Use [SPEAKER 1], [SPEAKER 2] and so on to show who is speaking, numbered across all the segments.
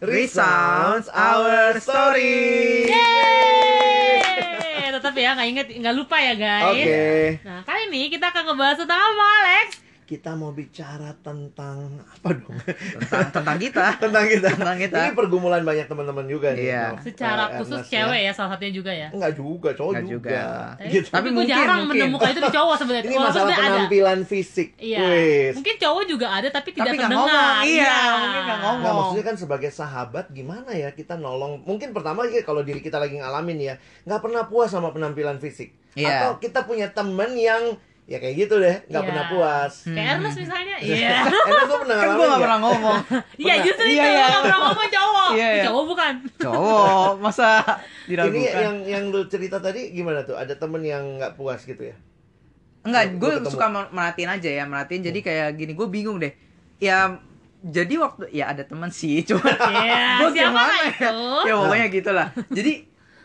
[SPEAKER 1] Resounds Our Story.
[SPEAKER 2] Yeay! Tetap ya, nggak inget, nggak lupa ya guys.
[SPEAKER 1] Oke.
[SPEAKER 2] Nah kali ini kita akan ngebahas tentang apa, Alex?
[SPEAKER 1] Kita mau bicara tentang apa dong?
[SPEAKER 3] tentang tentang kita
[SPEAKER 1] tentang kita.
[SPEAKER 3] Tentang kita.
[SPEAKER 1] Ini pergumulan banyak teman-teman juga nih.
[SPEAKER 3] Iya.
[SPEAKER 1] no.
[SPEAKER 2] Secara
[SPEAKER 1] Eh,
[SPEAKER 2] khusus
[SPEAKER 1] Ernest
[SPEAKER 2] cewek ya salah satunya juga ya.
[SPEAKER 1] Enggak juga, cowok
[SPEAKER 3] Enggak
[SPEAKER 1] juga.
[SPEAKER 3] juga.
[SPEAKER 2] Tapi,
[SPEAKER 1] Gitu.
[SPEAKER 2] tapi gue
[SPEAKER 3] mungkin,
[SPEAKER 2] jarang
[SPEAKER 3] mungkin.
[SPEAKER 2] menemukan itu di cowok sebenarnya.
[SPEAKER 1] Ini
[SPEAKER 2] Walaupun
[SPEAKER 1] masalah
[SPEAKER 2] sebenarnya ada.
[SPEAKER 1] penampilan fisik.
[SPEAKER 2] Iya.
[SPEAKER 1] Wis.
[SPEAKER 2] Mungkin cowok juga ada tapi tidak
[SPEAKER 3] Tapi
[SPEAKER 2] terdengar.
[SPEAKER 3] ngomong, iya, mungkin nggak ngomong.
[SPEAKER 1] Nggak, maksudnya kan sebagai sahabat gimana ya kita nolong mungkin pertama ya kalau diri kita lagi ngalamin ya nggak pernah puas sama penampilan fisik
[SPEAKER 3] Iya.
[SPEAKER 1] atau kita punya temen yang ya kayak gitu deh nggak
[SPEAKER 2] Iya.
[SPEAKER 1] pernah puas
[SPEAKER 2] Kayak Ernest misalnya. Iya.
[SPEAKER 1] Enak gue pernah
[SPEAKER 3] kan gue
[SPEAKER 1] ngalamin
[SPEAKER 3] gak
[SPEAKER 1] nggak?
[SPEAKER 3] pernah ngomong
[SPEAKER 2] Iya justru
[SPEAKER 3] Iya,
[SPEAKER 2] itu
[SPEAKER 3] iya.
[SPEAKER 2] nggak pernah ngomong cowok.
[SPEAKER 3] Iya, iya.
[SPEAKER 2] Cowok bukan.
[SPEAKER 3] cowok masa
[SPEAKER 1] ini
[SPEAKER 3] diragukan
[SPEAKER 1] yang yang lu cerita tadi gimana tuh ada temen yang nggak puas gitu ya
[SPEAKER 3] enggak gue suka merhatiin aja ya merhatiin jadi kayak gini gue bingung deh ya jadi waktu ya ada teman sih cuma
[SPEAKER 2] Iya.
[SPEAKER 3] Gua
[SPEAKER 2] Siapa
[SPEAKER 3] gimana
[SPEAKER 2] itu?
[SPEAKER 3] ya pokoknya gitulah jadi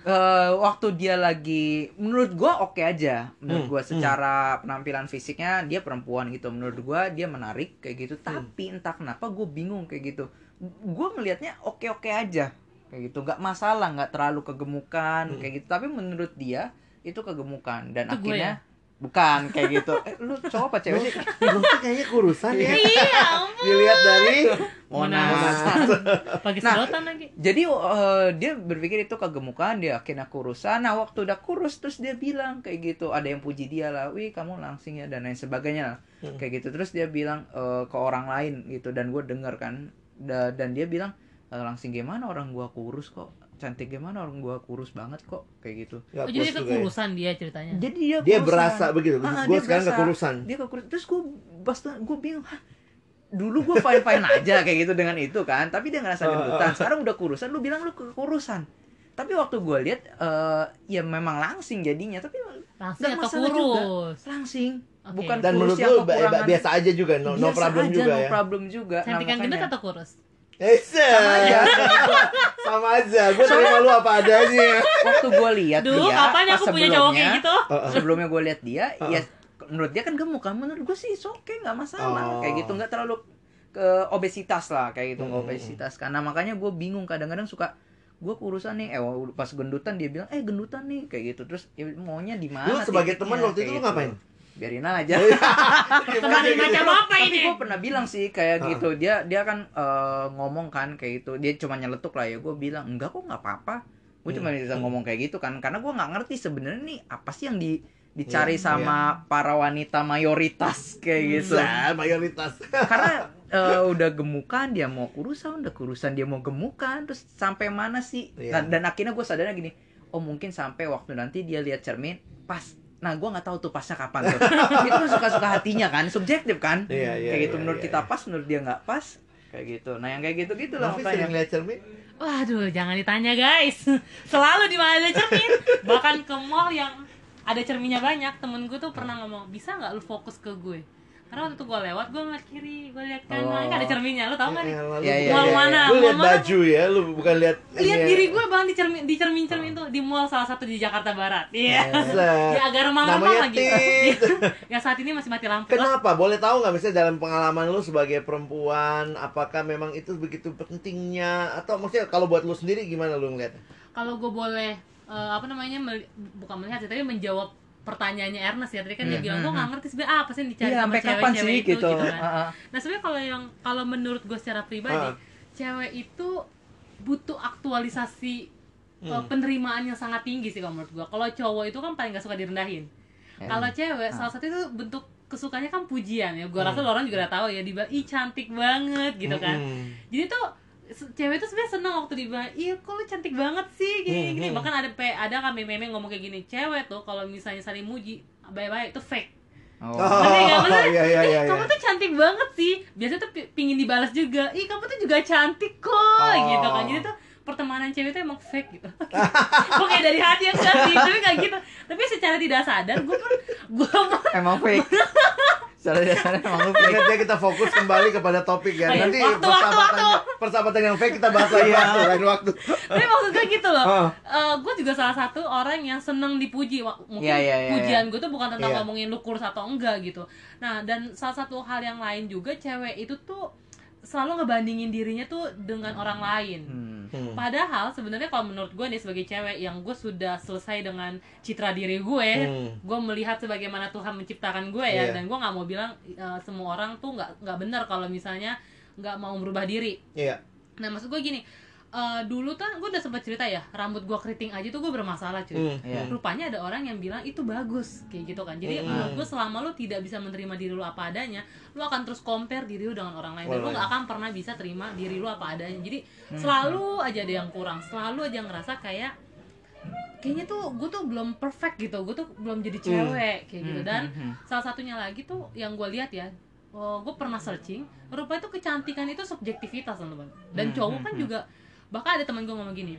[SPEAKER 3] eh, waktu dia lagi menurut gua oke aja. Menurut
[SPEAKER 1] Hmm,
[SPEAKER 3] gua secara penampilan fisiknya dia perempuan gitu. Menurut gua dia menarik kayak gitu. Tapi entah kenapa gue bingung kayak gitu. Gua ngelihatnya oke oke aja kayak gitu. Nggak masalah nggak terlalu kegemukan
[SPEAKER 1] Hmm.
[SPEAKER 3] kayak gitu. Tapi menurut dia itu kegemukan. Dan
[SPEAKER 2] Itu gue
[SPEAKER 3] akhirnya bukan kayak gitu eh, lu cowok apa cewek sih
[SPEAKER 1] lu tuh kayaknya kurusan ya
[SPEAKER 2] Iya, ampun.
[SPEAKER 1] dilihat dari
[SPEAKER 3] Monas.
[SPEAKER 2] Pakai
[SPEAKER 3] Nah,
[SPEAKER 2] lagi.
[SPEAKER 3] Jadi eh, dia berpikir itu kegemukan, dia akhirnya kurusan. Nah waktu udah kurus terus dia bilang kayak gitu. Ada yang puji dia lah, wih kamu langsing ya dan lain sebagainya lah.
[SPEAKER 1] Hmm.
[SPEAKER 3] Kayak gitu. Terus dia bilang eh, ke orang lain gitu dan gue denger kan. Da- dan dia bilang "Eh, langsing gimana orang gua kurus kok. Cantik gimana orang gua kurus banget kok kayak gitu.
[SPEAKER 1] nggak
[SPEAKER 2] Oh, jadi
[SPEAKER 1] juga ya.
[SPEAKER 2] kurusan dia ceritanya.
[SPEAKER 3] Jadi dia
[SPEAKER 1] dia berasa begitu
[SPEAKER 3] Ah,
[SPEAKER 1] gue
[SPEAKER 3] dia
[SPEAKER 1] sekarang
[SPEAKER 3] berasa.
[SPEAKER 1] kekurusan
[SPEAKER 3] Dia kekurus. Terus gue pas gue bingung. Hah, dulu gue fine fine aja kayak gitu dengan itu kan tapi dia ngerasa
[SPEAKER 1] Ah,
[SPEAKER 3] gendutan
[SPEAKER 1] ah.
[SPEAKER 3] sekarang udah kurusan lu bilang lu kekurusan tapi waktu gue lihat eh, ya memang langsing jadinya tapi
[SPEAKER 2] Langsing atau
[SPEAKER 3] masalah juga.
[SPEAKER 2] kurus.
[SPEAKER 3] langsing
[SPEAKER 2] Oke.
[SPEAKER 3] bukan
[SPEAKER 1] dan
[SPEAKER 3] kurus
[SPEAKER 1] menurut lu biasa aja juga no, no
[SPEAKER 3] Biasa
[SPEAKER 1] problem
[SPEAKER 3] aja,
[SPEAKER 1] juga
[SPEAKER 3] no
[SPEAKER 1] ya
[SPEAKER 3] problem juga Nah,
[SPEAKER 2] Cantik yang gendut atau kurus?
[SPEAKER 1] Eh, sama
[SPEAKER 3] aja.
[SPEAKER 1] sama aja gue terima lu apa adanya
[SPEAKER 3] waktu gue lihat
[SPEAKER 2] Dulu
[SPEAKER 3] dia
[SPEAKER 2] kapan ya
[SPEAKER 3] pas
[SPEAKER 2] aku punya cowok kayak gitu?
[SPEAKER 1] Heeh.
[SPEAKER 3] sebelumnya gue lihat dia
[SPEAKER 1] Uh-uh.
[SPEAKER 3] ya menurut dia kan gemuk kan menurut gue sih oke nggak
[SPEAKER 1] Oh.
[SPEAKER 3] masalah kayak gitu nggak terlalu ke obesitas lah kayak gitu nggak
[SPEAKER 1] Hmm.
[SPEAKER 3] obesitas karena makanya gue bingung kadang-kadang suka gue kurusan nih eh pas gendutan dia bilang eh gendutan nih kayak gitu terus ya, maunya di mana
[SPEAKER 1] lu sebagai
[SPEAKER 3] titiknya,
[SPEAKER 1] teman waktu itu lu
[SPEAKER 3] gitu. Biarin aja.
[SPEAKER 2] Teman macam apa
[SPEAKER 3] tapi
[SPEAKER 2] ini?
[SPEAKER 3] gue pernah bilang sih kayak gitu. Dia dia kan eh, ngomong kan kayak gitu. Dia cuma nyeletuk lah ya. Gue bilang enggak kok nggak apa-apa. Gue cuma
[SPEAKER 1] Hmm.
[SPEAKER 3] bisa
[SPEAKER 1] Hmm.
[SPEAKER 3] ngomong kayak gitu kan. Karena gue nggak ngerti sebenarnya nih apa sih yang di dicari
[SPEAKER 1] Iya,
[SPEAKER 3] sama para wanita mayoritas kayak gitu.
[SPEAKER 1] Nah, mayoritas.
[SPEAKER 3] Karena eh, udah gemukan dia mau kurusan udah kurusan dia mau gemukan. Terus sampai mana sih?
[SPEAKER 1] Iya.
[SPEAKER 3] dan, dan akhirnya gue sadarnya gini oh mungkin sampai waktu nanti dia lihat cermin pas nah gue nggak tahu tuh pasnya kapan tuh itu suka-suka hatinya kan subjektif kan
[SPEAKER 1] Iya, iya,
[SPEAKER 3] kayak gitu
[SPEAKER 1] iya,
[SPEAKER 3] menurut
[SPEAKER 1] iya,
[SPEAKER 3] kita
[SPEAKER 1] iya.
[SPEAKER 3] pas menurut dia nggak pas kayak gitu nah yang kayak gitu gitu lah makanya
[SPEAKER 1] sering lihat cermin
[SPEAKER 2] Waduh, jangan ditanya guys. Selalu di mana ada cermin. Bahkan ke mall yang ada cerminnya banyak, temen gue tuh pernah ngomong, bisa nggak lu fokus ke gue? Karena waktu itu gue lewat, gue ngeliat kiri, gue liat kanan,
[SPEAKER 3] Oh.
[SPEAKER 2] kan ada cerminnya, lu tau nggak nih?
[SPEAKER 1] Eh, lalu
[SPEAKER 3] Iya, iya,
[SPEAKER 1] bukan
[SPEAKER 2] iya,
[SPEAKER 1] lihat-
[SPEAKER 2] iya.
[SPEAKER 1] lu lihat
[SPEAKER 2] Mall mana?
[SPEAKER 1] baju ya lu bukan lihat
[SPEAKER 2] Lihat
[SPEAKER 1] ya.
[SPEAKER 2] diri gue bang di cermin, di cermin cermin tuh di mall salah satu di Jakarta Barat. Iya.
[SPEAKER 1] Set.
[SPEAKER 2] Ya agak remang-remang lagi. Yang saat ini masih mati lampu.
[SPEAKER 1] Kenapa? Boleh tahu nggak misalnya dalam pengalaman lu sebagai perempuan, apakah memang itu begitu pentingnya atau maksudnya kalau buat lu sendiri gimana lu ngeliatnya?
[SPEAKER 2] Kalau gue boleh eh, apa namanya mel- bukan melihat sih, tapi menjawab pertanyaannya Ernest ya tadi kan dia
[SPEAKER 3] Hmm,
[SPEAKER 2] bilang
[SPEAKER 3] hmm,
[SPEAKER 2] gue nggak ngerti sebenarnya apa sih yang dicari
[SPEAKER 3] iya
[SPEAKER 2] sama cewek-cewek itu
[SPEAKER 3] gitu,
[SPEAKER 2] kan.
[SPEAKER 3] Ah, ah.
[SPEAKER 2] Nah sebenarnya kalau yang kalau menurut gue secara pribadi,
[SPEAKER 1] Ah.
[SPEAKER 2] cewek itu butuh aktualisasi
[SPEAKER 1] Hmm.
[SPEAKER 2] eh, penerimaan yang sangat tinggi sih kalau menurut gue. Kalau cowok itu kan paling gak suka direndahin.
[SPEAKER 3] Ya.
[SPEAKER 2] Kalau cewek
[SPEAKER 3] Ah.
[SPEAKER 2] salah satu itu bentuk kesukaannya kan pujian ya. Gue rasa
[SPEAKER 1] Hmm.
[SPEAKER 2] lo orang juga udah tahu ya dibilang ih cantik banget gitu kan. Jadi tuh cewek tuh sebenarnya seneng waktu dibilang iya kok lu cantik banget sih gini
[SPEAKER 1] Hmm,
[SPEAKER 2] gini
[SPEAKER 1] hmm.
[SPEAKER 2] bahkan ada pe ada kan meme ngomong kayak gini cewek tuh kalau misalnya saling muji baik-baik itu fake
[SPEAKER 3] Oh.
[SPEAKER 1] Oh, iya iya
[SPEAKER 2] ih
[SPEAKER 1] iya.
[SPEAKER 2] kamu
[SPEAKER 1] iya.
[SPEAKER 2] tuh cantik banget sih biasanya tuh pi- pingin dibalas juga ih kamu tuh juga cantik kok
[SPEAKER 1] Oh.
[SPEAKER 2] gitu kan jadi tuh pertemanan cewek tuh emang fake gitu gue kayak dari hati yang sih tapi kayak gitu tapi secara tidak sadar gue pun gue pun
[SPEAKER 3] emang fake secara dasarnya emang lu fake
[SPEAKER 1] Ingat ya kita fokus kembali kepada topik ya.
[SPEAKER 2] Iya.
[SPEAKER 1] Nanti
[SPEAKER 2] Waktu,
[SPEAKER 1] persahabatan
[SPEAKER 2] waktu.
[SPEAKER 1] persahabatan yang fake kita bahas lagi waktu lain waktu.
[SPEAKER 2] tapi maksud gue gitu loh
[SPEAKER 1] Oh.
[SPEAKER 2] gue juga salah satu orang yang seneng dipuji mungkin
[SPEAKER 3] Iya, iya, iya,
[SPEAKER 2] pujian gue tuh bukan tentang
[SPEAKER 1] Iya.
[SPEAKER 2] ngomongin lu kurus atau enggak gitu nah dan salah satu hal yang lain juga cewek itu tuh selalu ngebandingin dirinya tuh dengan orang lain
[SPEAKER 3] Hmm.
[SPEAKER 1] Hmm.
[SPEAKER 2] Padahal sebenarnya kalau menurut gue nih sebagai cewek yang gue sudah selesai dengan citra diri gue,
[SPEAKER 1] Hmm.
[SPEAKER 2] gue melihat sebagaimana Tuhan menciptakan gue ya,
[SPEAKER 1] Iya.
[SPEAKER 2] dan gue nggak mau bilang uh, semua orang tuh nggak nggak benar kalau misalnya nggak mau merubah diri.
[SPEAKER 1] Iya.
[SPEAKER 2] Nah maksud gue gini, uh, dulu tuh gue udah sempat cerita ya, rambut gue keriting aja tuh gue bermasalah cuy.
[SPEAKER 1] Hmm.
[SPEAKER 3] Iya.
[SPEAKER 2] Rupanya ada orang yang bilang itu bagus kayak gitu kan. Jadi
[SPEAKER 1] Hmm.
[SPEAKER 2] menurut gue selama lu tidak bisa menerima diri lu apa adanya, lu akan terus compare diri lu dengan orang lain dan lu nggak akan pernah bisa terima diri lu apa adanya. Jadi
[SPEAKER 1] Hmm.
[SPEAKER 2] selalu aja ada yang kurang, selalu aja ngerasa kayak kayaknya tuh gue tuh belum perfect gitu, gue tuh belum jadi cewek kayak gitu.
[SPEAKER 3] Hmm,
[SPEAKER 2] Dan
[SPEAKER 3] hmm, hmm.
[SPEAKER 2] salah satunya lagi tuh yang gue lihat ya, gue pernah searching, rupanya tuh kecantikan itu subjektivitas teman-teman. Dan
[SPEAKER 3] Hmm,
[SPEAKER 2] cowok
[SPEAKER 3] hmm,
[SPEAKER 2] kan
[SPEAKER 3] hmm.
[SPEAKER 2] juga, bahkan ada teman gue ngomong gini,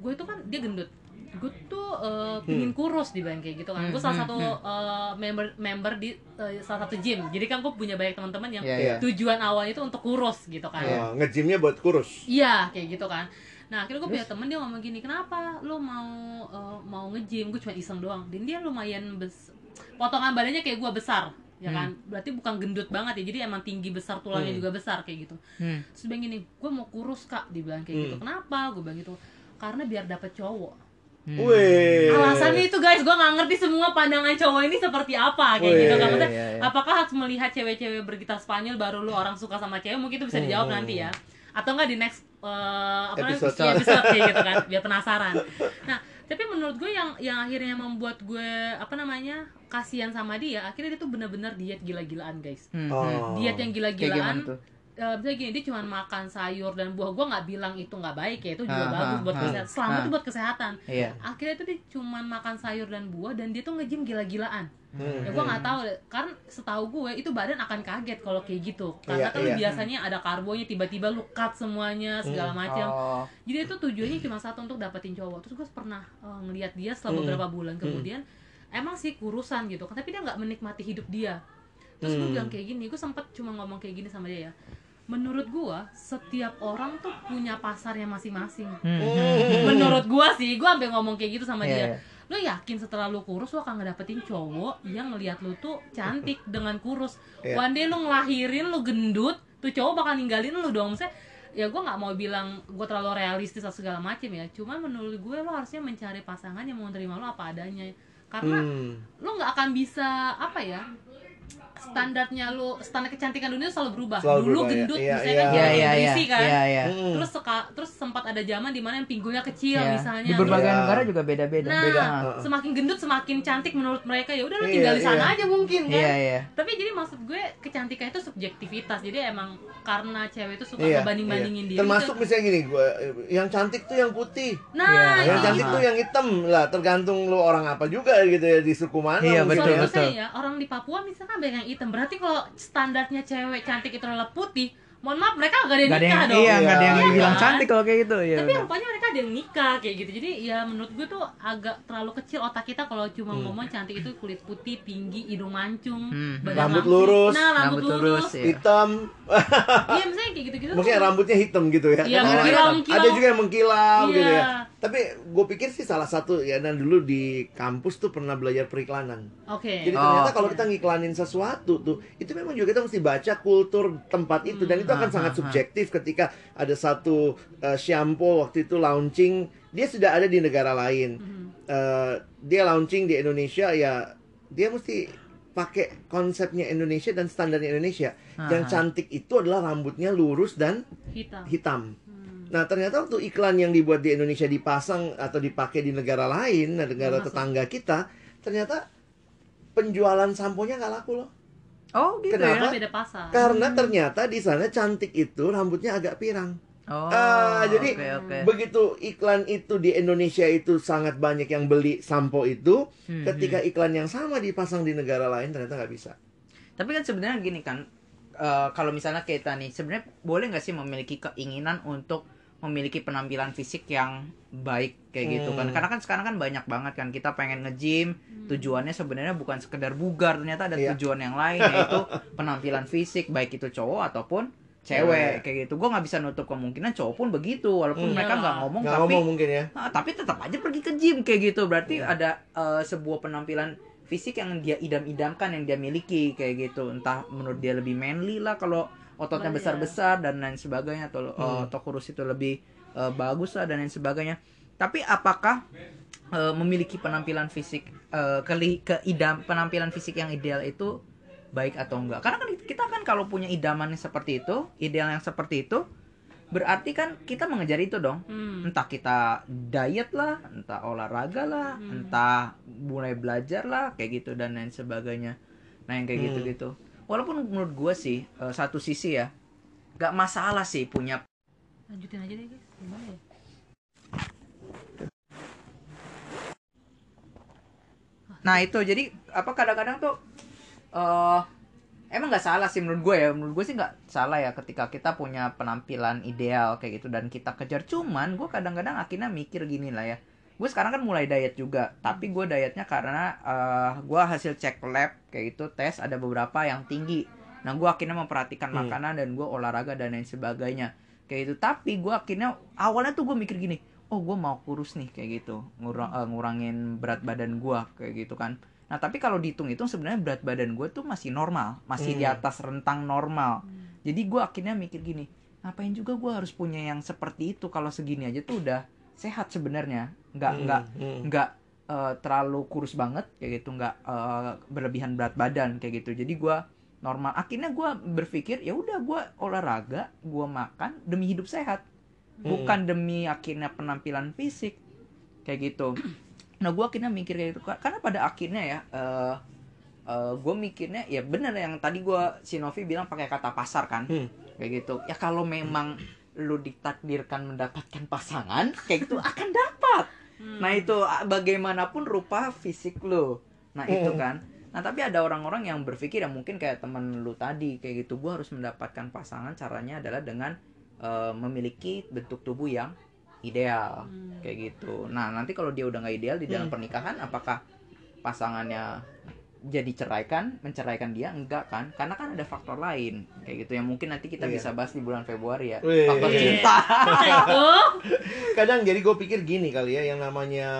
[SPEAKER 2] gue itu kan dia gendut, gue tuh eh, pingin kurus di kayak gitu kan.
[SPEAKER 3] Hmm,
[SPEAKER 2] Gue salah
[SPEAKER 3] hmm,
[SPEAKER 2] satu eh, member member di eh, salah satu gym. Jadi kan gue punya banyak teman-teman yang
[SPEAKER 3] Iya,
[SPEAKER 1] iya.
[SPEAKER 2] tujuan awalnya itu untuk kurus gitu kan.
[SPEAKER 1] Oh, ngejimnya buat kurus.
[SPEAKER 2] Iya, kayak gitu kan. Nah, akhirnya gue punya temen dia ngomong gini, kenapa lu mau eh, mau nge-gym? Gue cuma iseng doang. Dan dia lumayan bes potongan badannya kayak gue besar, ya kan? Berarti bukan gendut banget ya. Jadi emang tinggi besar, tulangnya
[SPEAKER 1] Hmm.
[SPEAKER 2] juga besar kayak gitu.
[SPEAKER 3] Hmm.
[SPEAKER 2] Terus bilang gini, gue mau kurus kak, dibilang kayak gitu.
[SPEAKER 1] Hmm.
[SPEAKER 2] Kenapa? Gue bilang gitu. Karena biar dapet cowok.
[SPEAKER 3] Hmm.
[SPEAKER 2] Alasannya itu guys, gue nggak ngerti semua pandangan cowok ini seperti apa kayak
[SPEAKER 1] Wih,
[SPEAKER 2] gitu kan. Maksudnya,
[SPEAKER 3] iya, iya.
[SPEAKER 2] apakah harus melihat cewek-cewek bergitar Spanyol baru lu orang suka sama cewek? Mungkin itu bisa dijawab
[SPEAKER 1] Hmm.
[SPEAKER 2] nanti ya. Atau enggak di next eh, apa namanya,
[SPEAKER 1] Episode.
[SPEAKER 2] iya, episode kayak gitu kan, biar penasaran. Nah, tapi menurut gue yang yang akhirnya membuat gue apa namanya kasihan sama dia, akhirnya dia tuh bener-bener diet gila-gilaan guys.
[SPEAKER 3] Hmm,
[SPEAKER 1] Oh.
[SPEAKER 2] Diet yang gila-gilaan eh, misalnya gini dia cuma makan sayur dan buah gue nggak bilang itu nggak baik ya itu juga
[SPEAKER 3] Ah,
[SPEAKER 2] bagus
[SPEAKER 3] ah,
[SPEAKER 2] buat
[SPEAKER 3] ah.
[SPEAKER 2] kesehatan selama
[SPEAKER 3] Ah.
[SPEAKER 2] itu buat kesehatan
[SPEAKER 3] Iya.
[SPEAKER 2] akhirnya itu dia cuma makan sayur dan buah dan dia tuh nge-gym gila-gilaan
[SPEAKER 1] Hmm.
[SPEAKER 2] ya gue nggak tahu deh. karena setahu gue itu badan akan kaget kalau kayak gitu karena
[SPEAKER 1] Iya,
[SPEAKER 2] kan lu
[SPEAKER 1] iya.
[SPEAKER 2] biasanya ada karbonya tiba-tiba lu cut semuanya segala macam
[SPEAKER 3] Oh.
[SPEAKER 2] jadi itu tujuannya cuma satu untuk dapetin cowok terus gue pernah eh, ngeliat dia setelah
[SPEAKER 1] Hmm.
[SPEAKER 2] beberapa bulan kemudian emang sih kurusan gitu kan tapi dia nggak menikmati hidup dia terus gue
[SPEAKER 1] Hmm.
[SPEAKER 2] bilang kayak gini gue sempet cuma ngomong kayak gini sama dia ya menurut gue setiap orang tuh punya pasarnya masing-masing
[SPEAKER 3] Hmm.
[SPEAKER 1] Hmm.
[SPEAKER 2] menurut gua sih gua sampai ngomong kayak gitu sama
[SPEAKER 3] Iya,
[SPEAKER 2] dia lo yakin setelah lu kurus lo akan ngedapetin cowok yang ngelihat lu tuh cantik dengan kurus
[SPEAKER 1] Iya.
[SPEAKER 2] one day lu ngelahirin lu gendut tuh cowok bakal ninggalin lu dong saya ya gua nggak mau bilang gua terlalu realistis atau segala macem ya cuman menurut gue lo harusnya mencari pasangan yang mau terima lo apa adanya karena
[SPEAKER 1] Hmm.
[SPEAKER 2] lo nggak akan bisa apa ya standarnya lu standar kecantikan dunia selalu berubah
[SPEAKER 1] Selalu
[SPEAKER 2] dulu
[SPEAKER 1] berubah, ya.
[SPEAKER 2] gendut
[SPEAKER 1] Iya,
[SPEAKER 2] misalnya
[SPEAKER 1] iya.
[SPEAKER 2] kan
[SPEAKER 3] Iya,
[SPEAKER 2] kayak
[SPEAKER 3] iya, iya.
[SPEAKER 2] berisi kan
[SPEAKER 3] Iya, iya.
[SPEAKER 1] Hmm.
[SPEAKER 2] terus seka- terus sempat ada zaman di mana yang pinggulnya kecil
[SPEAKER 3] Iya.
[SPEAKER 2] misalnya
[SPEAKER 3] Di berbagai
[SPEAKER 1] Iya.
[SPEAKER 3] negara juga beda-beda.
[SPEAKER 2] nah
[SPEAKER 3] Beda.
[SPEAKER 2] semakin gendut semakin cantik menurut mereka ya udah lu
[SPEAKER 1] Iya,
[SPEAKER 2] tinggal di sana
[SPEAKER 1] iya.
[SPEAKER 2] aja mungkin kan
[SPEAKER 3] Iya, iya.
[SPEAKER 2] tapi jadi maksud gue kecantikan itu subjektivitas jadi emang karena cewek itu suka
[SPEAKER 1] Iya,
[SPEAKER 2] ngebanding bandingin
[SPEAKER 1] iya.
[SPEAKER 2] diri
[SPEAKER 1] Termasuk
[SPEAKER 2] ke-
[SPEAKER 1] misalnya gini, gua yang cantik tuh yang putih.
[SPEAKER 2] nah
[SPEAKER 3] Iya,
[SPEAKER 1] yang
[SPEAKER 2] itu
[SPEAKER 1] cantik
[SPEAKER 3] iya.
[SPEAKER 1] tuh yang hitam lah tergantung lu orang apa juga gitu ya di suku mana
[SPEAKER 3] Iya, betul,
[SPEAKER 1] ya.
[SPEAKER 3] Betul.
[SPEAKER 2] ya orang di Papua misalkan banyak yang hitam berarti kalau standarnya cewek cantik itu adalah putih mohon maaf mereka gak ada yang
[SPEAKER 3] Gak ada
[SPEAKER 2] nikah
[SPEAKER 3] yang,
[SPEAKER 2] dong
[SPEAKER 3] iya, nggak ada yang
[SPEAKER 1] Iya,
[SPEAKER 3] dibilang
[SPEAKER 2] kan?
[SPEAKER 3] cantik kalau kayak gitu. Iya.
[SPEAKER 2] tapi
[SPEAKER 3] benar.
[SPEAKER 2] rupanya mereka ada yang nikah kayak gitu jadi ya menurut gue tuh agak terlalu kecil otak kita kalau cuma
[SPEAKER 1] Hmm.
[SPEAKER 2] ngomong cantik itu kulit putih tinggi hidung mancung
[SPEAKER 3] Hmm.
[SPEAKER 2] badan
[SPEAKER 1] Rambut lurus.
[SPEAKER 2] nah rambut,
[SPEAKER 3] Rambut
[SPEAKER 2] lurus,
[SPEAKER 3] lurus, iya.
[SPEAKER 1] Hitam,
[SPEAKER 2] iya misalnya kayak gitu gitu
[SPEAKER 1] maksudnya rambutnya hitam gitu ya.
[SPEAKER 2] Iya,
[SPEAKER 1] Karena
[SPEAKER 2] mengkilau,
[SPEAKER 1] ada-
[SPEAKER 2] mengkilau.
[SPEAKER 1] Ada juga yang mengkilau
[SPEAKER 2] Iya.
[SPEAKER 1] gitu ya. Tapi gue pikir sih salah satu ya dan dulu di kampus tuh pernah belajar periklanan.
[SPEAKER 2] oke
[SPEAKER 1] Jadi
[SPEAKER 3] Oh.
[SPEAKER 1] ternyata kalau kita ngiklanin sesuatu tuh, itu memang juga kita mesti baca kultur tempat itu dan itu akan
[SPEAKER 3] Hmm.
[SPEAKER 1] sangat
[SPEAKER 3] ah, ah.
[SPEAKER 1] subjektif ketika ada satu uh, shampoo waktu itu launching, dia sudah ada di negara lain.
[SPEAKER 2] Mhm.
[SPEAKER 1] Uh, dia launching di Indonesia ya, dia mesti pakai konsepnya Indonesia dan standarnya Indonesia. Yang cantik itu adalah rambutnya lurus dan
[SPEAKER 2] hitam
[SPEAKER 1] hitam.
[SPEAKER 2] Hmm.
[SPEAKER 1] Nah ternyata waktu iklan yang dibuat di Indonesia dipasang atau dipakai di negara lain, negara
[SPEAKER 2] Masuk.
[SPEAKER 1] tetangga kita, ternyata penjualan samponya nggak laku loh.
[SPEAKER 3] Oh, gitu
[SPEAKER 1] Kenapa?
[SPEAKER 2] Karena beda pasar
[SPEAKER 1] Karena ternyata di sana cantik itu rambutnya agak pirang.
[SPEAKER 3] ya. Oh.
[SPEAKER 1] Ah, jadi
[SPEAKER 3] oke, oke.
[SPEAKER 1] begitu iklan itu di Indonesia itu sangat banyak yang beli sampo itu,
[SPEAKER 3] Hmm,
[SPEAKER 1] ketika iklan yang sama dipasang di negara lain ternyata nggak bisa.
[SPEAKER 3] Tapi kan sebenarnya gini kan, eh, kalau misalnya kita nih, sebenarnya boleh nggak sih memiliki keinginan untuk memiliki penampilan fisik yang baik kayak gitu kan?
[SPEAKER 1] Hmm.
[SPEAKER 3] Karena kan sekarang kan banyak banget kan kita pengen nge-gym, tujuannya sebenarnya bukan sekedar bugar, ternyata ada
[SPEAKER 1] Iya.
[SPEAKER 3] tujuan yang lain yaitu penampilan fisik baik itu cowok ataupun cewek
[SPEAKER 1] Cewek.
[SPEAKER 3] kayak gitu. Gue nggak bisa nutup kemungkinan cowok pun begitu, walaupun
[SPEAKER 1] Hmm.
[SPEAKER 3] mereka nggak ngomong
[SPEAKER 1] Nggak
[SPEAKER 3] tapi
[SPEAKER 1] ngomong mungkin ya.
[SPEAKER 3] Ah, tapi tetap aja pergi ke gym kayak gitu. Berarti
[SPEAKER 1] Iya.
[SPEAKER 3] ada eh, sebuah penampilan fisik yang dia idam-idamkan yang dia miliki kayak gitu. Entah menurut dia lebih manly lah kalau ototnya
[SPEAKER 2] Iya.
[SPEAKER 3] besar-besar dan lain sebagainya atau
[SPEAKER 1] Hmm.
[SPEAKER 3] eh, atau kurus itu lebih eh, bagus lah dan lain sebagainya tapi apakah eh, memiliki penampilan fisik eh, keli keidam penampilan fisik yang ideal itu baik atau enggak karena kan kita kan kalau punya idaman yang seperti itu ideal yang seperti itu berarti kan kita mengejar itu dong
[SPEAKER 2] Hmm.
[SPEAKER 3] entah kita diet lah, entah olahraga lah,
[SPEAKER 2] Hmm.
[SPEAKER 3] entah mulai belajar lah, kayak gitu dan lain sebagainya. Nah yang kayak
[SPEAKER 1] Hmm.
[SPEAKER 3] gitu-gitu. Walaupun menurut gue sih eh, satu sisi ya, gak masalah sih punya.
[SPEAKER 2] lanjutin aja deh guys gimana ya
[SPEAKER 3] Nah itu jadi apa kadang-kadang tuh eh emang nggak salah sih menurut gue ya, menurut gue sih nggak salah ya ketika kita punya penampilan ideal kayak gitu dan kita kejar. Cuman gue kadang-kadang akhirnya mikir gini lah ya. Gue sekarang kan mulai diet juga, tapi gue dietnya karena eh gue hasil cek lab kayak gitu tes ada beberapa yang tinggi. Nah gue akhirnya memperhatikan
[SPEAKER 1] Hmm.
[SPEAKER 3] makanan dan gue olahraga dan lain sebagainya kayak gitu. Tapi gue akhirnya awalnya tuh gue mikir gini, oh gue mau kurus nih kayak gitu, ngurang eh, ngurangin berat badan gue kayak gitu kan. Nah tapi kalau dihitung-hitung sebenarnya berat badan gue tuh masih normal, masih di
[SPEAKER 1] Hmm.
[SPEAKER 3] atas rentang normal. Jadi gue akhirnya mikir gini, ngapain juga gue harus punya yang seperti itu kalau segini aja tuh udah sehat sebenarnya, nggak
[SPEAKER 1] Hmm,
[SPEAKER 3] nggak
[SPEAKER 1] hmm.
[SPEAKER 3] nggak eh, terlalu kurus banget kayak gitu, nggak eh, berlebihan berat badan kayak gitu. Jadi gue normal. Akhirnya gue berpikir ya udah gue olahraga, gue makan demi hidup sehat,
[SPEAKER 1] Hmm.
[SPEAKER 3] bukan demi akhirnya penampilan fisik kayak gitu. Nah gue akhirnya mikir kayak gitu karena pada akhirnya ya. eh gue mikirnya ya bener yang tadi gue si Novi bilang pakai kata pasar kan
[SPEAKER 1] Hmm.
[SPEAKER 3] kayak gitu ya kalau memang lu ditakdirkan mendapatkan pasangan kayak gitu akan dapat
[SPEAKER 2] Hmm.
[SPEAKER 3] nah itu bagaimanapun rupa fisik lu nah itu
[SPEAKER 1] Mm.
[SPEAKER 3] kan nah tapi ada orang-orang yang berpikir yang mungkin kayak temen lu tadi kayak gitu gue harus mendapatkan pasangan caranya adalah dengan eh, memiliki bentuk tubuh yang ideal
[SPEAKER 2] Hmm.
[SPEAKER 3] kayak gitu nah nanti kalau dia udah nggak ideal di dalam
[SPEAKER 1] Hmm.
[SPEAKER 3] pernikahan apakah pasangannya jadi ceraikan menceraikan dia enggak kan karena kan ada faktor lain kayak gitu yang mungkin nanti kita
[SPEAKER 1] Iya.
[SPEAKER 3] bisa bahas di bulan Februari ya
[SPEAKER 1] Wih.
[SPEAKER 3] faktor
[SPEAKER 2] Iya.
[SPEAKER 3] cinta
[SPEAKER 1] kadang jadi gue pikir gini kali ya yang namanya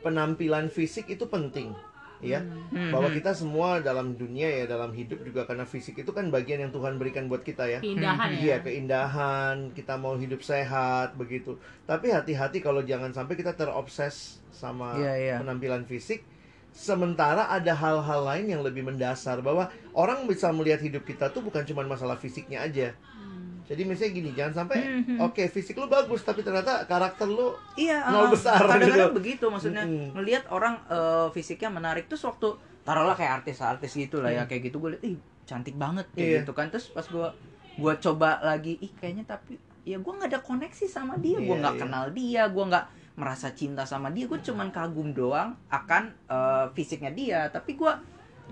[SPEAKER 1] penampilan fisik itu penting ya
[SPEAKER 3] Hmm,
[SPEAKER 1] bahwa
[SPEAKER 3] hmm.
[SPEAKER 1] kita semua dalam dunia ya dalam hidup juga karena fisik itu kan bagian yang Tuhan berikan buat kita ya
[SPEAKER 2] keindahan ya
[SPEAKER 1] Iya keindahan kita mau hidup sehat begitu tapi hati-hati kalau jangan sampai kita terobses sama
[SPEAKER 3] Iya, iya.
[SPEAKER 1] penampilan fisik sementara ada hal-hal lain yang lebih mendasar bahwa orang bisa melihat hidup kita tuh bukan cuma masalah fisiknya aja
[SPEAKER 2] Hmm.
[SPEAKER 1] jadi misalnya gini jangan sampai
[SPEAKER 3] Mhm.
[SPEAKER 1] oke fisik lu bagus tapi ternyata karakter lu
[SPEAKER 3] Iya,
[SPEAKER 1] Nol
[SPEAKER 3] ah,
[SPEAKER 1] besar
[SPEAKER 3] Kadang-kadang
[SPEAKER 1] gitu.
[SPEAKER 3] begitu maksudnya
[SPEAKER 1] Mm-mm.
[SPEAKER 3] ngelihat orang eh, fisiknya menarik terus waktu taruhlah kayak artis-artis gitu lah ya
[SPEAKER 1] Mm.
[SPEAKER 3] kayak gitu gue liat ih cantik banget kayak
[SPEAKER 1] Iya.
[SPEAKER 3] gitu kan terus pas gue gua coba lagi ih kayaknya tapi ya gue nggak ada koneksi sama dia gue
[SPEAKER 1] Iya,
[SPEAKER 3] nggak
[SPEAKER 1] iya.
[SPEAKER 3] kenal dia gue nggak merasa cinta sama dia gue cuman kagum doang akan eh, fisiknya dia. Tapi gue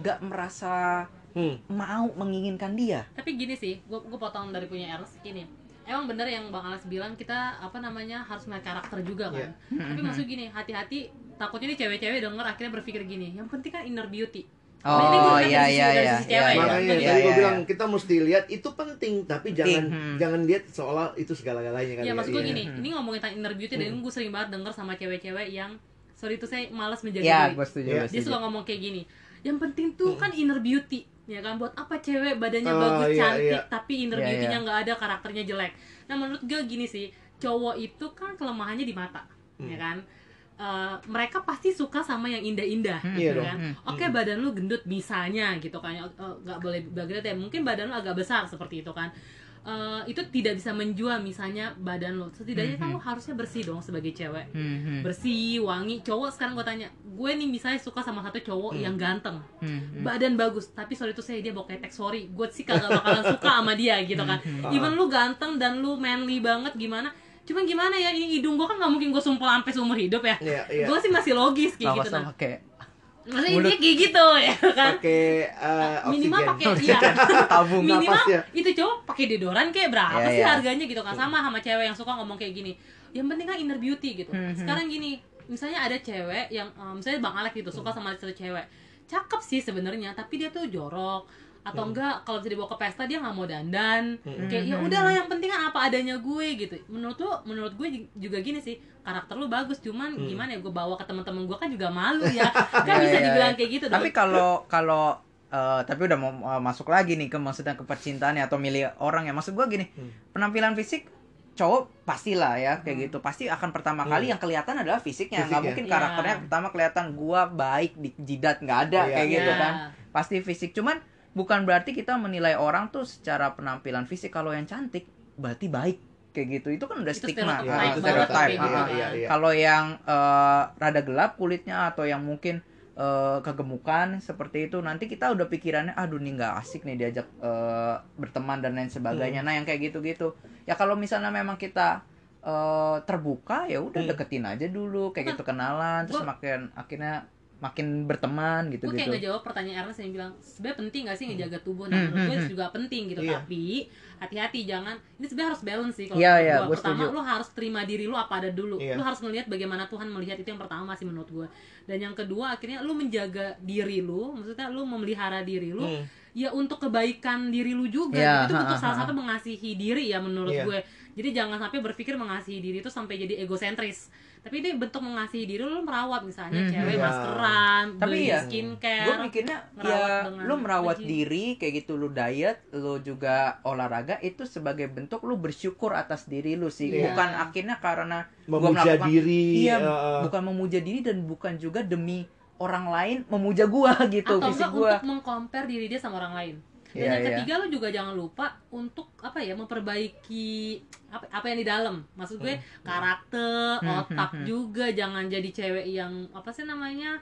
[SPEAKER 3] nggak merasa
[SPEAKER 1] Hmm.
[SPEAKER 3] mau menginginkan dia.
[SPEAKER 2] Tapi gini sih gue gue potong dari punya Ernest gini. Emang bener yang bang Alex bilang kita apa namanya harus melihat karakter juga kan?
[SPEAKER 1] Iya.
[SPEAKER 2] tapi maksud gini hati-hati takutnya nih cewek-cewek denger akhirnya berpikir gini yang penting kan inner beauty
[SPEAKER 3] oh
[SPEAKER 2] kan
[SPEAKER 3] iya iya iya iya iya
[SPEAKER 2] ya.
[SPEAKER 1] Makanya
[SPEAKER 2] Iya,
[SPEAKER 1] tadi
[SPEAKER 3] iya,
[SPEAKER 1] gue
[SPEAKER 3] iya.
[SPEAKER 1] bilang kita mesti lihat itu penting tapi jangan
[SPEAKER 3] Hmm.
[SPEAKER 1] jangan lihat seolah itu segala-galanya kali
[SPEAKER 2] ya maksud gue
[SPEAKER 1] Iya.
[SPEAKER 2] gini ini ngomongin tentang inner beauty dan
[SPEAKER 1] Hmm.
[SPEAKER 2] gue sering banget denger sama cewek-cewek yang sorry itu saya malas menjaga
[SPEAKER 3] ya
[SPEAKER 2] diri
[SPEAKER 3] gue setuju
[SPEAKER 1] Iya.
[SPEAKER 3] gua
[SPEAKER 2] dia suka ngomong kayak gini yang penting tuh kan inner beauty ya kan buat apa cewek badannya
[SPEAKER 1] Oh,
[SPEAKER 2] bagus
[SPEAKER 1] iya,
[SPEAKER 2] cantik
[SPEAKER 1] iya.
[SPEAKER 2] tapi inner
[SPEAKER 3] Iya,
[SPEAKER 2] beauty-nya
[SPEAKER 3] iya.
[SPEAKER 2] nggak ada karakternya jelek nah menurut gue gini sih cowok itu kan kelemahannya di mata
[SPEAKER 1] Hmm.
[SPEAKER 2] ya kan Eh, mereka pasti suka sama yang indah-indah
[SPEAKER 3] Hmm,
[SPEAKER 1] Iya
[SPEAKER 2] gitu
[SPEAKER 1] dong.
[SPEAKER 2] kan?
[SPEAKER 3] Hmm,
[SPEAKER 2] oke
[SPEAKER 1] hmm.
[SPEAKER 2] badan lu gendut misalnya gitu kan? Eh, nggak boleh bagus ya. Mungkin badan lu agak besar seperti itu kan? Eh, itu tidak bisa menjual misalnya badan lo setidaknya kan
[SPEAKER 3] Hmm,
[SPEAKER 2] lo harusnya bersih dong sebagai cewek.
[SPEAKER 3] Hmm, hmm.
[SPEAKER 2] bersih wangi. Cowok sekarang gue tanya gue nih misalnya suka sama satu cowok
[SPEAKER 1] Hmm.
[SPEAKER 2] yang ganteng.
[SPEAKER 3] Hmm, hmm.
[SPEAKER 2] badan bagus tapi sorry itu saya dia bawa ketek sorry. Gue sih kagak bakalan suka sama dia gitu kan?
[SPEAKER 1] Hmm.
[SPEAKER 2] even lu ganteng dan lu manly banget gimana cuman gimana ya ini hidung gue kan nggak mungkin gue sumpel sampai seumur hidup ya
[SPEAKER 1] Iya, iya.
[SPEAKER 2] gue sih masih logis kayak gitu nah
[SPEAKER 3] kayak
[SPEAKER 2] maksudnya
[SPEAKER 3] Mulut.
[SPEAKER 2] intinya kayak gitu ya kan
[SPEAKER 1] pakai eh,
[SPEAKER 2] minimal
[SPEAKER 1] oksigen.
[SPEAKER 2] pakai iya
[SPEAKER 3] tabung
[SPEAKER 2] minimal
[SPEAKER 1] ya.
[SPEAKER 2] itu cowok pakai deodoran kayak berapa
[SPEAKER 3] Iya,
[SPEAKER 2] sih
[SPEAKER 3] iya.
[SPEAKER 2] harganya gitu kan sama sama cewek yang suka ngomong kayak gini yang penting kan inner beauty gitu
[SPEAKER 3] Hmm, hmm.
[SPEAKER 2] sekarang gini misalnya ada cewek yang um, misalnya bang Alex gitu suka sama satu cewek cakep sih sebenarnya tapi dia tuh jorok atau
[SPEAKER 1] Hmm.
[SPEAKER 2] enggak kalau bisa dibawa ke pesta dia nggak mau dandan
[SPEAKER 1] Hmm.
[SPEAKER 2] kayak ya
[SPEAKER 3] Hmm.
[SPEAKER 2] udahlah yang penting kan apa adanya gue gitu menurut lu menurut gue juga gini sih karakter lu bagus cuman
[SPEAKER 1] Hmm.
[SPEAKER 2] gimana ya gue bawa ke teman-teman gue kan juga malu ya kan
[SPEAKER 3] Iya,
[SPEAKER 2] bisa
[SPEAKER 3] iya,
[SPEAKER 2] dibilang
[SPEAKER 3] iya.
[SPEAKER 2] kayak gitu
[SPEAKER 3] tapi kalau kalau eh, tapi udah mau eh, masuk lagi nih ke maksudnya ke percintaan atau milih orang ya maksud gua gini
[SPEAKER 1] Hmm.
[SPEAKER 3] penampilan fisik cowok pastilah ya kayak gitu pasti akan pertama
[SPEAKER 1] Hmm.
[SPEAKER 3] kali yang kelihatan adalah fisiknya nggak
[SPEAKER 1] Fisiknya.
[SPEAKER 3] mungkin karakternya pertama kelihatan gua baik di jidat nggak ada
[SPEAKER 1] Iya.
[SPEAKER 3] kayak gitu
[SPEAKER 2] Iya.
[SPEAKER 3] kan pasti fisik cuman bukan berarti kita menilai orang tuh secara penampilan fisik kalau yang cantik berarti baik kayak gitu. Itu kan udah
[SPEAKER 2] Itu
[SPEAKER 3] stigma.
[SPEAKER 2] stereotype
[SPEAKER 3] Ah,
[SPEAKER 1] banget
[SPEAKER 3] itu stereotype
[SPEAKER 2] gitu
[SPEAKER 1] iya, iya.
[SPEAKER 3] kalau yang eh, rada gelap kulitnya atau yang mungkin eh, kegemukan seperti itu nanti kita udah pikirannya aduh nih nggak asik nih diajak eh, berteman dan lain sebagainya.
[SPEAKER 1] Hmm.
[SPEAKER 3] nah yang kayak gitu-gitu. Ya kalau misalnya memang kita eh, terbuka ya udah
[SPEAKER 1] Hmm.
[SPEAKER 3] deketin aja dulu kayak gitu kenalan terus
[SPEAKER 2] Gua-
[SPEAKER 3] makin akhirnya makin berteman gitu
[SPEAKER 2] gue kayak
[SPEAKER 3] gitu
[SPEAKER 2] ngejawab pertanyaan Ernest yang bilang sebenarnya penting gak sih ngejaga tubuh nah
[SPEAKER 3] Hmm,
[SPEAKER 2] menurut gue
[SPEAKER 3] hmm,
[SPEAKER 2] juga penting gitu
[SPEAKER 1] Iya.
[SPEAKER 2] tapi hati-hati jangan ini sebenarnya harus balance sih kalau
[SPEAKER 3] iya,
[SPEAKER 2] gua.
[SPEAKER 3] gua
[SPEAKER 2] pertama
[SPEAKER 3] setuju.
[SPEAKER 2] lu harus terima diri lu apa ada dulu
[SPEAKER 1] Iya.
[SPEAKER 2] lu harus ngelihat bagaimana Tuhan melihat itu yang pertama sih menurut gue dan yang kedua akhirnya lu menjaga diri lu maksudnya lu memelihara diri lu
[SPEAKER 1] Hmm.
[SPEAKER 2] ya untuk kebaikan diri lu juga
[SPEAKER 3] Iya,
[SPEAKER 2] itu
[SPEAKER 3] ha,
[SPEAKER 2] bentuk
[SPEAKER 3] ha,
[SPEAKER 2] salah satu mengasihi diri ya menurut
[SPEAKER 1] Iya.
[SPEAKER 2] gue jadi jangan sampai berpikir mengasihi diri itu sampai jadi egosentris tapi ini bentuk mengasihi diri lu merawat misalnya
[SPEAKER 3] Hmm,
[SPEAKER 2] cewek
[SPEAKER 1] iya.
[SPEAKER 2] maskeran
[SPEAKER 3] Tapi
[SPEAKER 2] beli
[SPEAKER 3] iya,
[SPEAKER 2] skincare
[SPEAKER 3] gue mikirnya ya lu merawat
[SPEAKER 2] lagi.
[SPEAKER 3] diri kayak gitu lu diet lu juga olahraga itu sebagai bentuk lu bersyukur atas diri lu sih
[SPEAKER 1] Iya.
[SPEAKER 3] bukan akhirnya karena gua
[SPEAKER 1] memuja
[SPEAKER 3] melakukan-
[SPEAKER 1] diri
[SPEAKER 3] iya
[SPEAKER 1] eh.
[SPEAKER 3] bukan memuja diri dan bukan juga demi orang lain memuja gua gitu
[SPEAKER 2] atau
[SPEAKER 3] fisik
[SPEAKER 2] enggak
[SPEAKER 3] gua
[SPEAKER 2] untuk mengcompare diri dia sama orang lain dan
[SPEAKER 3] Iya,
[SPEAKER 2] yang
[SPEAKER 3] iya.
[SPEAKER 2] ketiga lu juga jangan lupa untuk apa ya memperbaiki apa, apa yang di dalam maksud gue karakter
[SPEAKER 3] Hmm,
[SPEAKER 2] otak
[SPEAKER 3] hmm, hmm.
[SPEAKER 2] juga jangan jadi cewek yang apa sih namanya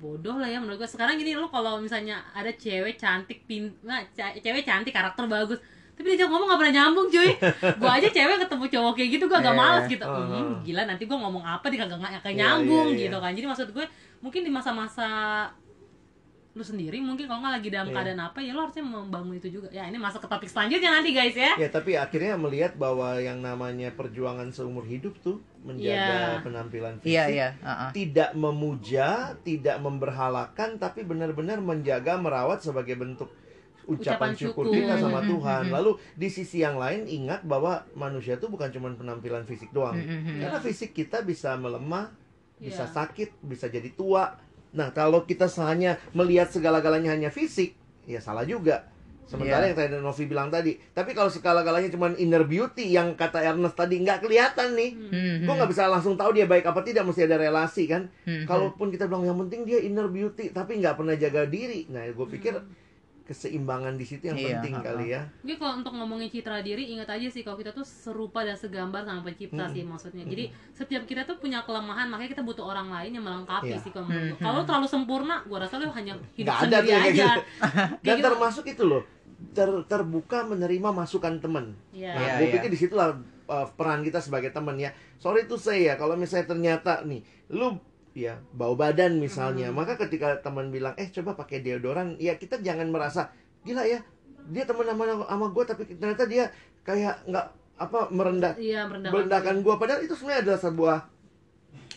[SPEAKER 2] bodoh lah ya menurut gue sekarang gini lu kalau misalnya ada cewek cantik pin nah, cewek cantik karakter bagus tapi dia ngomong gak pernah nyambung cuy gue aja cewek ketemu cowok kayak gitu gue agak
[SPEAKER 3] Iya,
[SPEAKER 2] males
[SPEAKER 3] iya.
[SPEAKER 2] gitu
[SPEAKER 1] Uh-huh.
[SPEAKER 2] Hmm, gila nanti gue ngomong apa dia kagak nyambung
[SPEAKER 1] iya, iya.
[SPEAKER 2] gitu kan jadi maksud gue mungkin di masa-masa lu sendiri mungkin kalau nggak lagi dalam
[SPEAKER 1] Iya.
[SPEAKER 2] keadaan apa ya lu harusnya membangun itu juga ya ini masuk ke topik selanjutnya nanti guys ya
[SPEAKER 1] Ya tapi akhirnya melihat bahwa yang namanya perjuangan seumur hidup tuh menjaga
[SPEAKER 2] Iya.
[SPEAKER 1] penampilan fisik
[SPEAKER 3] iya iya uh-uh.
[SPEAKER 1] tidak memuja, tidak memberhalakan, tapi benar-benar menjaga merawat sebagai bentuk ucapan,
[SPEAKER 2] Ucapan
[SPEAKER 1] syukur kita sama Tuhan. Lalu di sisi yang lain ingat bahwa manusia itu bukan cuma penampilan fisik doang. Karena fisik kita bisa melemah, bisa
[SPEAKER 2] Iya.
[SPEAKER 1] sakit, bisa jadi tua. Nah, kalau kita hanya melihat segala-galanya hanya fisik, ya salah juga. Sementara
[SPEAKER 3] Iya.
[SPEAKER 1] yang tadi Novi bilang tadi, tapi kalau segala-galanya cuma inner beauty yang kata Ernest tadi nggak kelihatan nih,
[SPEAKER 3] Mhm.
[SPEAKER 1] gue nggak bisa langsung tahu dia baik apa tidak, mesti ada relasi kan.
[SPEAKER 3] Mhm.
[SPEAKER 1] Kalaupun kita bilang yang penting dia inner beauty, tapi nggak pernah jaga diri, nah gue pikir keseimbangan di situ yang
[SPEAKER 3] Iya,
[SPEAKER 1] penting
[SPEAKER 3] ha-ha.
[SPEAKER 1] kali ya.
[SPEAKER 2] Oke kalau untuk ngomongin citra diri ingat aja sih kalau kita tuh serupa dan segambar sama pencipta
[SPEAKER 1] Hmm.
[SPEAKER 2] sih maksudnya jadi setiap kita tuh punya kelemahan makanya kita butuh orang lain yang melengkapi
[SPEAKER 1] Iya.
[SPEAKER 2] sih kalau.
[SPEAKER 3] Hmm.
[SPEAKER 2] kalau lu terlalu sempurna gua rasa lu hanya hidup
[SPEAKER 1] ada
[SPEAKER 2] sendiri
[SPEAKER 1] kayak
[SPEAKER 2] aja
[SPEAKER 1] gitu. Dan
[SPEAKER 2] gitu.
[SPEAKER 1] termasuk itu loh, ter- terbuka menerima masukan teman.
[SPEAKER 2] Iya.
[SPEAKER 1] Nah,
[SPEAKER 3] Iya,
[SPEAKER 1] gue
[SPEAKER 3] iya.
[SPEAKER 1] pikir di situlah uh, peran kita sebagai teman ya. Sorry tuh saya ya, kalau misalnya ternyata nih, lu ya bau badan misalnya,
[SPEAKER 2] Hmm.
[SPEAKER 1] maka ketika teman bilang, eh coba pakai deodoran, ya kita jangan merasa gila ya, dia teman sama sama gue, tapi ternyata dia kayak nggak apa merendah
[SPEAKER 2] iya merendahkan
[SPEAKER 1] merendahkan gue. Padahal itu sebenarnya adalah sebuah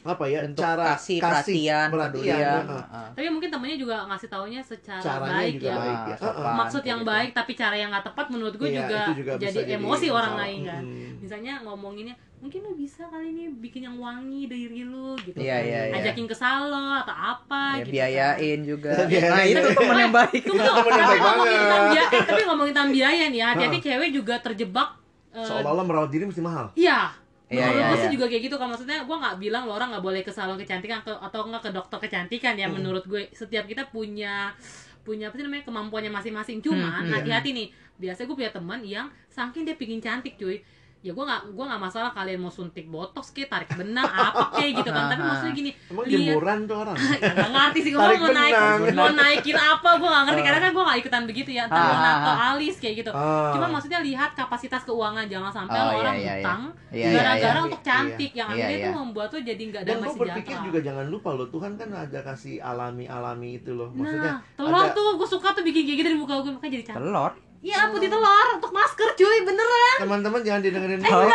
[SPEAKER 1] apa ya
[SPEAKER 3] Bentuk
[SPEAKER 1] cara
[SPEAKER 3] kasih, perhatian,
[SPEAKER 1] perhatian,
[SPEAKER 3] pedulian.
[SPEAKER 1] uh-uh.
[SPEAKER 3] uh-uh.
[SPEAKER 2] tapi mungkin temennya juga ngasih taunya secara
[SPEAKER 1] caranya
[SPEAKER 2] baik
[SPEAKER 1] juga
[SPEAKER 2] ya
[SPEAKER 1] baik ya.
[SPEAKER 3] Sopan.
[SPEAKER 2] Maksud yang
[SPEAKER 3] gitu.
[SPEAKER 2] baik tapi cara yang nggak tepat menurut gue
[SPEAKER 1] Iya,
[SPEAKER 2] juga,
[SPEAKER 1] juga
[SPEAKER 2] jadi
[SPEAKER 1] jadi
[SPEAKER 2] emosi orang lain kan
[SPEAKER 1] Mm-mm.
[SPEAKER 2] misalnya ngomonginnya mungkin lu bisa kali ini bikin yang wangi dari lu gitu
[SPEAKER 3] Iya,
[SPEAKER 2] kan.
[SPEAKER 3] iya, iya.
[SPEAKER 2] ajakin ke salon atau apa
[SPEAKER 3] Ya,
[SPEAKER 2] gitu kan.
[SPEAKER 3] biayain juga
[SPEAKER 1] Biayain.
[SPEAKER 3] nah itu teman yang baik
[SPEAKER 2] Tunggu,
[SPEAKER 1] Itu temen yang
[SPEAKER 2] tapi
[SPEAKER 1] baik
[SPEAKER 2] ngomongin tentang biaya, eh, tapi ngomongin tentang biaya nih ya, hati-hati cewek juga terjebak. eh,
[SPEAKER 1] Seolah-olah merawat diri mesti mahal.
[SPEAKER 2] Iya.
[SPEAKER 3] Iya, iya,
[SPEAKER 2] gue sih
[SPEAKER 3] iya.
[SPEAKER 2] juga kayak gitu kan maksudnya gue nggak bilang lo orang nggak boleh ke salon kecantikan atau atau nggak ke dokter kecantikan ya
[SPEAKER 1] Hmm.
[SPEAKER 2] menurut gue setiap kita punya punya apa sih namanya kemampuannya masing-masing cuman
[SPEAKER 3] Hmm,
[SPEAKER 1] iya.
[SPEAKER 2] hati-hati nih biasanya gue punya teman yang saking dia pingin cantik cuy ya gue nggak gue nggak masalah kalian mau suntik botox kayak tarik benang apa kayak gitu kan tapi maksudnya gini
[SPEAKER 1] Emang
[SPEAKER 2] lihat
[SPEAKER 1] jemuran tuh orang.
[SPEAKER 2] Ya, nggak ngerti sih gue mau naik mau naikin apa gue nggak ngerti karena kan gue nggak ikutan begitu ya entah
[SPEAKER 3] Ah,
[SPEAKER 2] mau nato alis kayak gitu
[SPEAKER 1] Ah.
[SPEAKER 2] cuma maksudnya lihat kapasitas keuangan jangan sampai
[SPEAKER 3] Oh,
[SPEAKER 2] lo
[SPEAKER 3] iya,
[SPEAKER 2] orang
[SPEAKER 3] iya, iya.
[SPEAKER 2] utang
[SPEAKER 3] Iya, iya,
[SPEAKER 2] gara-gara
[SPEAKER 1] iya.
[SPEAKER 2] untuk cantik yang
[SPEAKER 3] Iya,
[SPEAKER 2] akhirnya
[SPEAKER 3] iya.
[SPEAKER 2] itu membuat lo jadi nggak
[SPEAKER 1] Dan
[SPEAKER 2] damai
[SPEAKER 1] gue berpikir juga jangan lupa loh Tuhan kan ada kasih alami-alami itu loh. Maksudnya
[SPEAKER 2] nah telur
[SPEAKER 1] ada-
[SPEAKER 2] tuh gue suka tuh bikin kayak gitu di muka gue makanya jadi cantik
[SPEAKER 3] telur
[SPEAKER 2] iya putih telur untuk masker cuy beneran
[SPEAKER 1] teman-teman jangan didengerin
[SPEAKER 2] Eh,
[SPEAKER 1] dulu.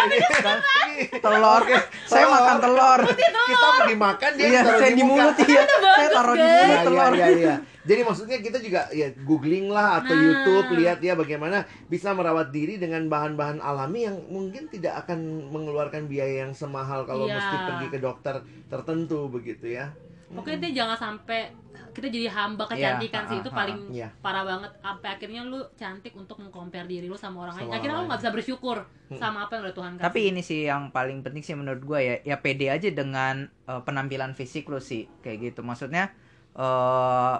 [SPEAKER 3] telur saya makan telur
[SPEAKER 1] kita pergi makan dia
[SPEAKER 3] iya
[SPEAKER 1] taruh
[SPEAKER 3] saya
[SPEAKER 1] di
[SPEAKER 3] mulut iya saya taruh di mulut
[SPEAKER 1] Iya,
[SPEAKER 3] telur
[SPEAKER 1] iya, iya. Jadi maksudnya kita juga ya googling lah atau
[SPEAKER 2] Nah.
[SPEAKER 1] YouTube lihat ya bagaimana bisa merawat diri dengan bahan-bahan alami yang mungkin tidak akan mengeluarkan biaya yang semahal kalau
[SPEAKER 2] Iya.
[SPEAKER 1] mesti pergi ke dokter tertentu begitu ya.
[SPEAKER 2] Pokoknya dia jangan sampai kita jadi hamba
[SPEAKER 3] Iya,
[SPEAKER 2] kecantikan sih
[SPEAKER 3] ah,
[SPEAKER 2] itu
[SPEAKER 3] ah,
[SPEAKER 2] paling
[SPEAKER 1] Iya.
[SPEAKER 2] parah banget. Sampai akhirnya lu cantik untuk mengcompare diri lu sama orang lain. Akhirnya lu nggak bisa bersyukur sama apa yang udah Tuhan kasih.
[SPEAKER 3] Tapi ini sih yang paling penting sih menurut gue ya, ya pede aja dengan eh, penampilan fisik lo sih, kayak gitu. Maksudnya eh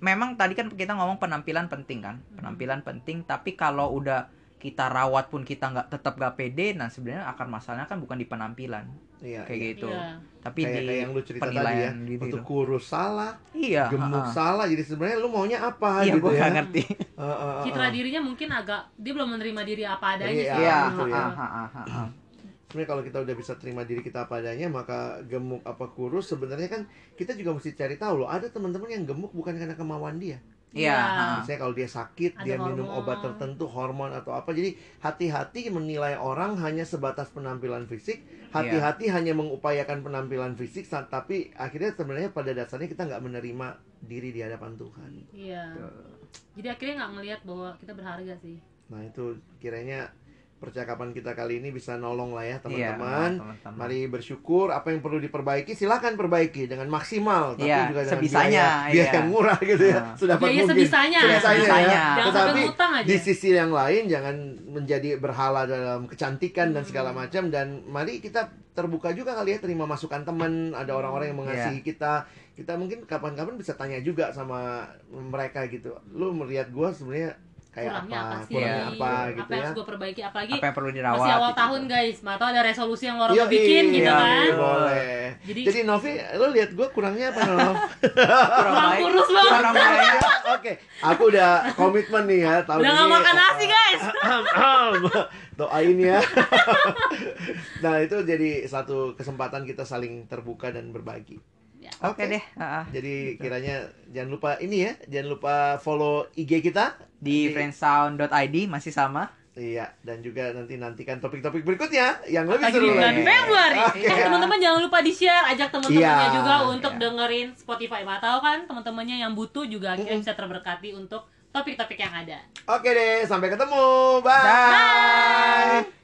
[SPEAKER 3] memang tadi kan kita ngomong penampilan penting kan, penampilan penting. Tapi kalau udah kita rawat pun kita nggak tetap gak pede, nah sebenarnya akar masalahnya kan bukan di penampilan,
[SPEAKER 1] Iya.
[SPEAKER 3] kayak
[SPEAKER 1] iya.
[SPEAKER 3] gitu.
[SPEAKER 2] Iya.
[SPEAKER 3] Tapi
[SPEAKER 1] Kayak,
[SPEAKER 3] di
[SPEAKER 1] kayak yang lu cerita tadi ya,
[SPEAKER 3] penilaian gitu.
[SPEAKER 1] waktu
[SPEAKER 3] gitu.
[SPEAKER 1] kurus salah,
[SPEAKER 3] Iya.
[SPEAKER 1] gemuk
[SPEAKER 3] ha-ha.
[SPEAKER 1] salah. Jadi sebenarnya lu maunya apa
[SPEAKER 3] Iya,
[SPEAKER 1] gitu
[SPEAKER 3] gue
[SPEAKER 1] ya?
[SPEAKER 3] ngerti.
[SPEAKER 1] Uh, uh, uh,
[SPEAKER 2] citra
[SPEAKER 1] uh.
[SPEAKER 2] dirinya mungkin agak dia belum menerima diri apa adanya
[SPEAKER 1] Iya,
[SPEAKER 2] sih
[SPEAKER 3] Iya.
[SPEAKER 1] gitu ya. Sebenarnya kalau kita udah bisa terima diri kita apa adanya, maka gemuk apa kurus sebenarnya kan kita juga mesti cari tahu loh. Ada teman-teman yang gemuk bukan karena kemauan dia.
[SPEAKER 3] Iya. ha-ha.
[SPEAKER 1] Misalnya kalau dia sakit,
[SPEAKER 2] Ada
[SPEAKER 1] dia minum
[SPEAKER 2] hormon.
[SPEAKER 1] obat tertentu, hormon atau apa. Jadi hati-hati menilai orang hanya sebatas penampilan fisik. Hati-hati hanya mengupayakan penampilan fisik, tapi akhirnya sebenarnya pada dasarnya kita nggak menerima diri di hadapan Tuhan.
[SPEAKER 2] iya jadi akhirnya nggak ngelihat bahwa kita berharga sih
[SPEAKER 1] Nah itu kiranya percakapan kita kali ini bisa nolong lah ya
[SPEAKER 3] Iya,
[SPEAKER 1] teman-teman.
[SPEAKER 3] teman-teman.
[SPEAKER 1] Mari bersyukur apa yang perlu diperbaiki silahkan perbaiki dengan maksimal tapi
[SPEAKER 3] Iya,
[SPEAKER 1] juga dengan
[SPEAKER 3] sebisanya,
[SPEAKER 1] biaya, biaya
[SPEAKER 3] iya.
[SPEAKER 1] yang murah gitu ya.
[SPEAKER 3] Nah.
[SPEAKER 1] Sudah
[SPEAKER 2] Biaya
[SPEAKER 1] mungkin.
[SPEAKER 2] sebisanya.
[SPEAKER 1] Sebisanya,
[SPEAKER 3] Sebisanya.
[SPEAKER 1] ya.
[SPEAKER 2] Jangan
[SPEAKER 1] Tetapi di sisi yang lain jangan menjadi berhala dalam kecantikan dan segala
[SPEAKER 2] Hmm.
[SPEAKER 1] macam dan mari kita terbuka juga kali ya terima masukan teman, ada orang-orang yang mengasihi
[SPEAKER 3] Iya.
[SPEAKER 1] kita. Kita mungkin kapan-kapan bisa tanya juga sama mereka gitu. Lu melihat gua sebenarnya kayak
[SPEAKER 2] kurangnya apa,
[SPEAKER 1] apa,
[SPEAKER 2] sih
[SPEAKER 1] kurangnya
[SPEAKER 3] Iya.
[SPEAKER 1] apa gitu
[SPEAKER 2] apa yang
[SPEAKER 1] ya.
[SPEAKER 2] harus gue perbaiki apalagi
[SPEAKER 3] Apa yang perlu dirawat?
[SPEAKER 2] masih awal
[SPEAKER 3] gitu.
[SPEAKER 2] tahun guys atau ada resolusi yang orang
[SPEAKER 1] Iya,
[SPEAKER 2] mau bikin gitu
[SPEAKER 1] iya,
[SPEAKER 2] kan
[SPEAKER 1] Boleh. Jadi,
[SPEAKER 2] Jadi-
[SPEAKER 1] Novi, lu lihat gue kurangnya apa Nov?
[SPEAKER 3] Kurang
[SPEAKER 2] Kurang
[SPEAKER 3] baik,
[SPEAKER 2] kurus banget.
[SPEAKER 3] kurang baik.
[SPEAKER 1] Oke, aku udah komitmen nih ya tahun
[SPEAKER 2] udah
[SPEAKER 1] ini.
[SPEAKER 2] nggak makan nasi guys
[SPEAKER 1] Doain ya. nah itu jadi satu kesempatan kita saling terbuka dan berbagi.
[SPEAKER 2] Ya.
[SPEAKER 3] Oke deh. ha-ha.
[SPEAKER 1] Jadi kiranya jangan lupa ini ya, jangan lupa follow IG kita
[SPEAKER 3] Di friendsound.id masih sama.
[SPEAKER 1] Iya, dan juga nanti nantikan topik-topik berikutnya yang lebih seru
[SPEAKER 2] bulan
[SPEAKER 1] lagi.
[SPEAKER 2] Februari
[SPEAKER 1] Oke.
[SPEAKER 2] Eh, teman-teman jangan lupa di share ajak teman-temannya
[SPEAKER 1] Iya,
[SPEAKER 2] juga untuk
[SPEAKER 1] iya.
[SPEAKER 2] dengerin Spotify atau kan teman-temannya yang butuh juga akhirnya bisa terberkati untuk topik-topik yang ada
[SPEAKER 1] Oke deh, sampai ketemu. Bye.
[SPEAKER 3] Dah.